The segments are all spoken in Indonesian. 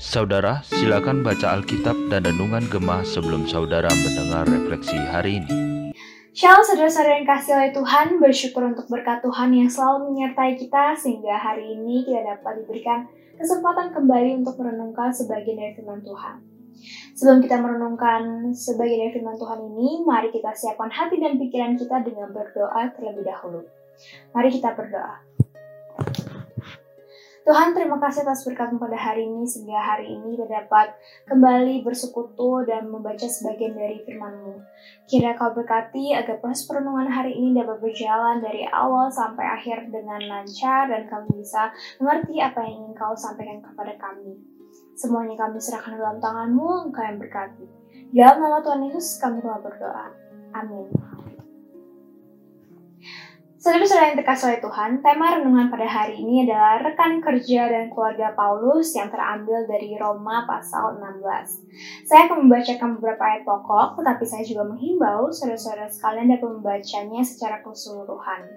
Saudara, silakan baca Alkitab dan Renungan Gemah sebelum saudara mendengar refleksi hari ini. Shalom saudara-saudara yang kasih oleh Tuhan, bersyukur untuk berkat Tuhan yang selalu menyertai kita sehingga hari ini kita dapat diberikan kesempatan kembali untuk merenungkan sebagian dari firman Tuhan. Sebelum kita merenungkan sebagian dari firman Tuhan ini, mari kita siapkan hati dan pikiran kita dengan berdoa terlebih dahulu. Mari kita berdoa. Tuhan terima kasih atas berkat pada hari ini sehingga hari ini kita dapat kembali bersekutu dan membaca sebagian dari firman-Mu. Kira kau berkati agar proses perenungan hari ini dapat berjalan dari awal sampai akhir dengan lancar dan kami bisa mengerti apa yang ingin kau sampaikan kepada kami. Semuanya kami serahkan dalam tangan-Mu, Engkau yang berkati. Dalam nama Tuhan Yesus kami telah berdoa. Amin. Saudara-saudara yang terkasih oleh Tuhan, tema renungan pada hari ini adalah rekan kerja dan keluarga Paulus yang terambil dari Roma pasal 16. Saya akan membacakan beberapa ayat pokok, tetapi saya juga menghimbau saudara-saudara sekalian dapat membacanya secara keseluruhan.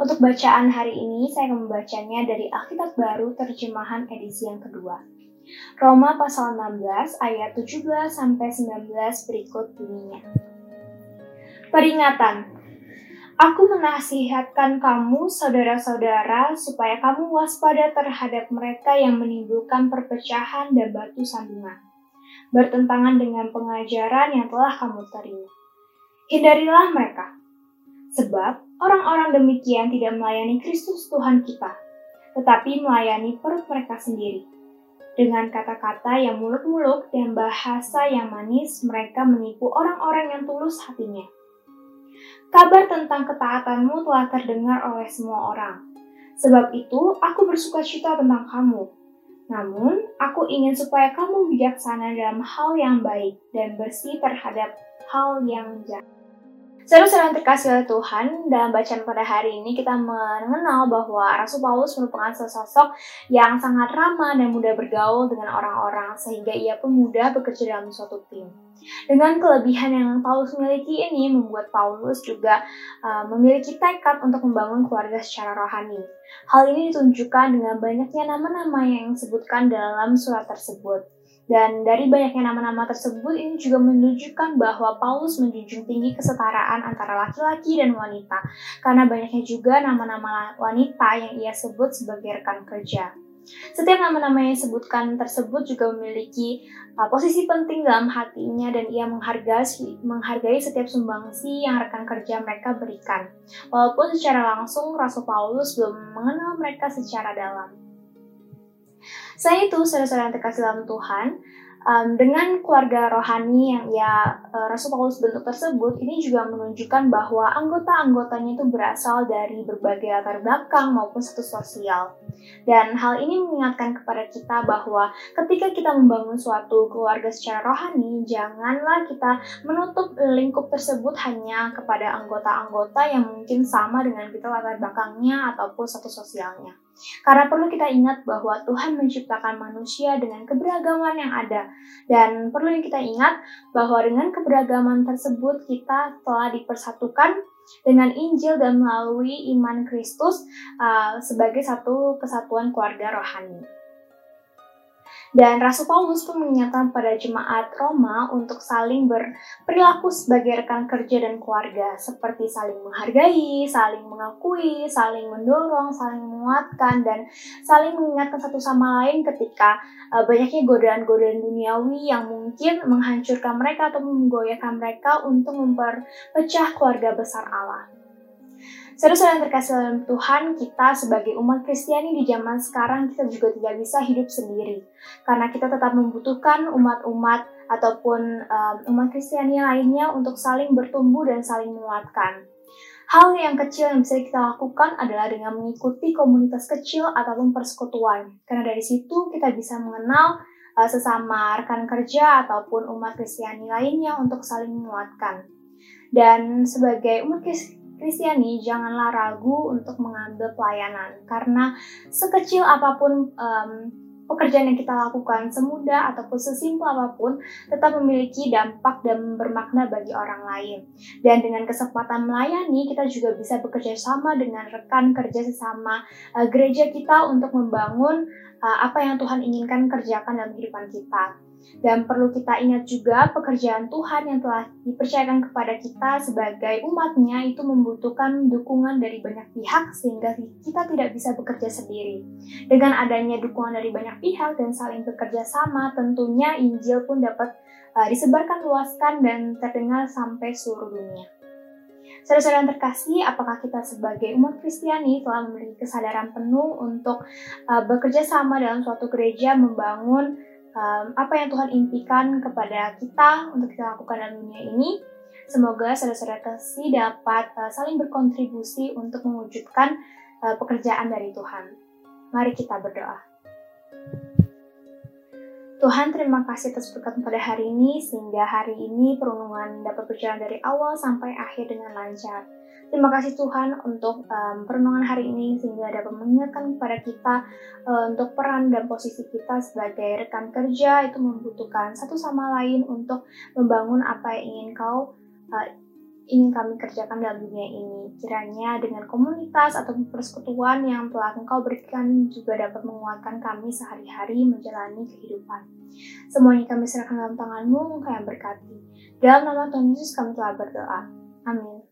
Untuk bacaan hari ini, saya akan membacanya dari Alkitab Baru terjemahan edisi yang kedua. Roma pasal 16 ayat 17 sampai 19 berikut bunyinya. Peringatan, Aku menasihatkan kamu, saudara-saudara, supaya kamu waspada terhadap mereka yang menimbulkan perpecahan dan batu sandungan, bertentangan dengan pengajaran yang telah kamu terima. Hindarilah mereka, sebab orang-orang demikian tidak melayani Kristus Tuhan kita, tetapi melayani perut mereka sendiri. Dengan kata-kata yang muluk-muluk dan bahasa yang manis, mereka menipu orang-orang yang tulus hatinya Kabar tentang ketaatanmu telah terdengar oleh semua orang. Sebab itu, aku bersuka cita tentang kamu. Namun, aku ingin supaya kamu bijaksana dalam hal yang baik dan bersih terhadap hal yang jahat. Yang terkasih oleh Tuhan, dalam bacaan pada hari ini kita mengenal bahwa Rasul Paulus merupakan sosok yang sangat ramah dan mudah bergaul dengan orang-orang sehingga ia pun mudah bekerja dalam suatu tim. Dengan kelebihan yang Paulus miliki ini membuat Paulus juga uh, memiliki tekad untuk membangun keluarga secara rohani. Hal ini ditunjukkan dengan banyaknya nama-nama yang disebutkan dalam surat tersebut. Dan dari banyaknya nama-nama tersebut ini juga menunjukkan bahwa Paulus menjunjung tinggi kesetaraan antara laki-laki dan wanita, karena banyaknya juga nama-nama wanita yang ia sebut sebagai rekan kerja. Setiap nama-nama yang disebutkan tersebut juga memiliki uh, posisi penting dalam hatinya dan ia menghargai, menghargai setiap sumbangsi yang rekan kerja mereka berikan. Walaupun secara langsung Rasul Paulus belum mengenal mereka secara dalam. Saya itu saudara-saudara yang terkasih dalam Tuhan, um, dengan keluarga rohani yang ya uh, Rasul Paulus bentuk tersebut, ini juga menunjukkan bahwa anggota-anggotanya itu berasal dari berbagai latar belakang maupun status sosial. Dan hal ini mengingatkan kepada kita bahwa ketika kita membangun suatu keluarga secara rohani, janganlah kita menutup lingkup tersebut hanya kepada anggota-anggota yang mungkin sama dengan kita latar belakangnya ataupun status sosialnya. Karena perlu kita ingat bahwa Tuhan menciptakan manusia dengan keberagaman yang ada. Dan perlu kita ingat bahwa dengan keberagaman tersebut kita telah dipersatukan dengan Injil dan melalui iman Kristus uh, sebagai satu kesatuan keluarga rohani. Dan Rasul Paulus pun mengingatkan pada jemaat Roma untuk saling berperilaku sebagai rekan kerja dan keluarga, seperti saling menghargai, saling mengakui, saling mendorong, saling menguatkan, dan saling mengingatkan satu sama lain ketika uh, banyaknya godaan-godaan duniawi yang mungkin menghancurkan mereka atau menggoyahkan mereka untuk memperpecah keluarga besar Allah. Saudara-saudara yang terkasih dalam Tuhan, kita sebagai umat Kristiani di zaman sekarang kita juga tidak bisa hidup sendiri. Karena kita tetap membutuhkan umat-umat ataupun um, umat Kristiani lainnya untuk saling bertumbuh dan saling menguatkan. Hal yang kecil yang bisa kita lakukan adalah dengan mengikuti komunitas kecil ataupun persekutuan. Karena dari situ kita bisa mengenal uh, sesama rekan kerja ataupun umat Kristiani lainnya untuk saling menguatkan. Dan sebagai umat Kristiani janganlah ragu untuk mengambil pelayanan karena sekecil apa pun um, pekerjaan yang kita lakukan semudah ataupun sesimpel apa pun tetap memiliki dampak dan bermakna bagi orang lain. Dan dengan kesempatan melayani, kita juga bisa bekerja sama dengan rekan kerja sesama uh, gereja kita untuk membangun uh, apa yang Tuhan inginkan kerjakan dalam kehidupan kita. Dan perlu kita ingat juga pekerjaan Tuhan yang telah dipercayakan kepada kita sebagai umatnya itu membutuhkan dukungan dari banyak pihak sehingga kita tidak bisa bekerja sendiri. Dengan adanya dukungan dari banyak pihak dan saling bekerja sama, tentunya Injil pun dapat uh, disebarkan luaskan dan terdengar sampai seluruh dunia. Saudara-saudara terkasih, apakah kita sebagai umat Kristiani telah memiliki kesadaran penuh untuk uh, bekerja sama dalam suatu gereja membangun um, apa yang Tuhan impikan kepada kita untuk kita lakukan dalam dunia ini. Semoga saudara-saudara kasih dapat uh, saling berkontribusi untuk mewujudkan uh, pekerjaan dari Tuhan. Mari kita berdoa. Tuhan terima kasih atas berkat pada hari ini sehingga hari ini perundungan dapat berjalan dari awal sampai akhir dengan lancar. Terima kasih Tuhan untuk um, perenungan hari ini sehingga dapat mengingatkan kepada kita uh, untuk peran dan posisi kita sebagai rekan kerja itu membutuhkan satu sama lain untuk membangun apa yang ingin kau uh, ingin kami kerjakan dalam dunia ini. Kiranya dengan komunitas atau persekutuan yang telah engkau berikan juga dapat menguatkan kami sehari-hari menjalani kehidupan. Semuanya kami serahkan dalam tanganmu, engkau yang berkati. Dalam nama Tuhan Yesus kami telah berdoa. Amin.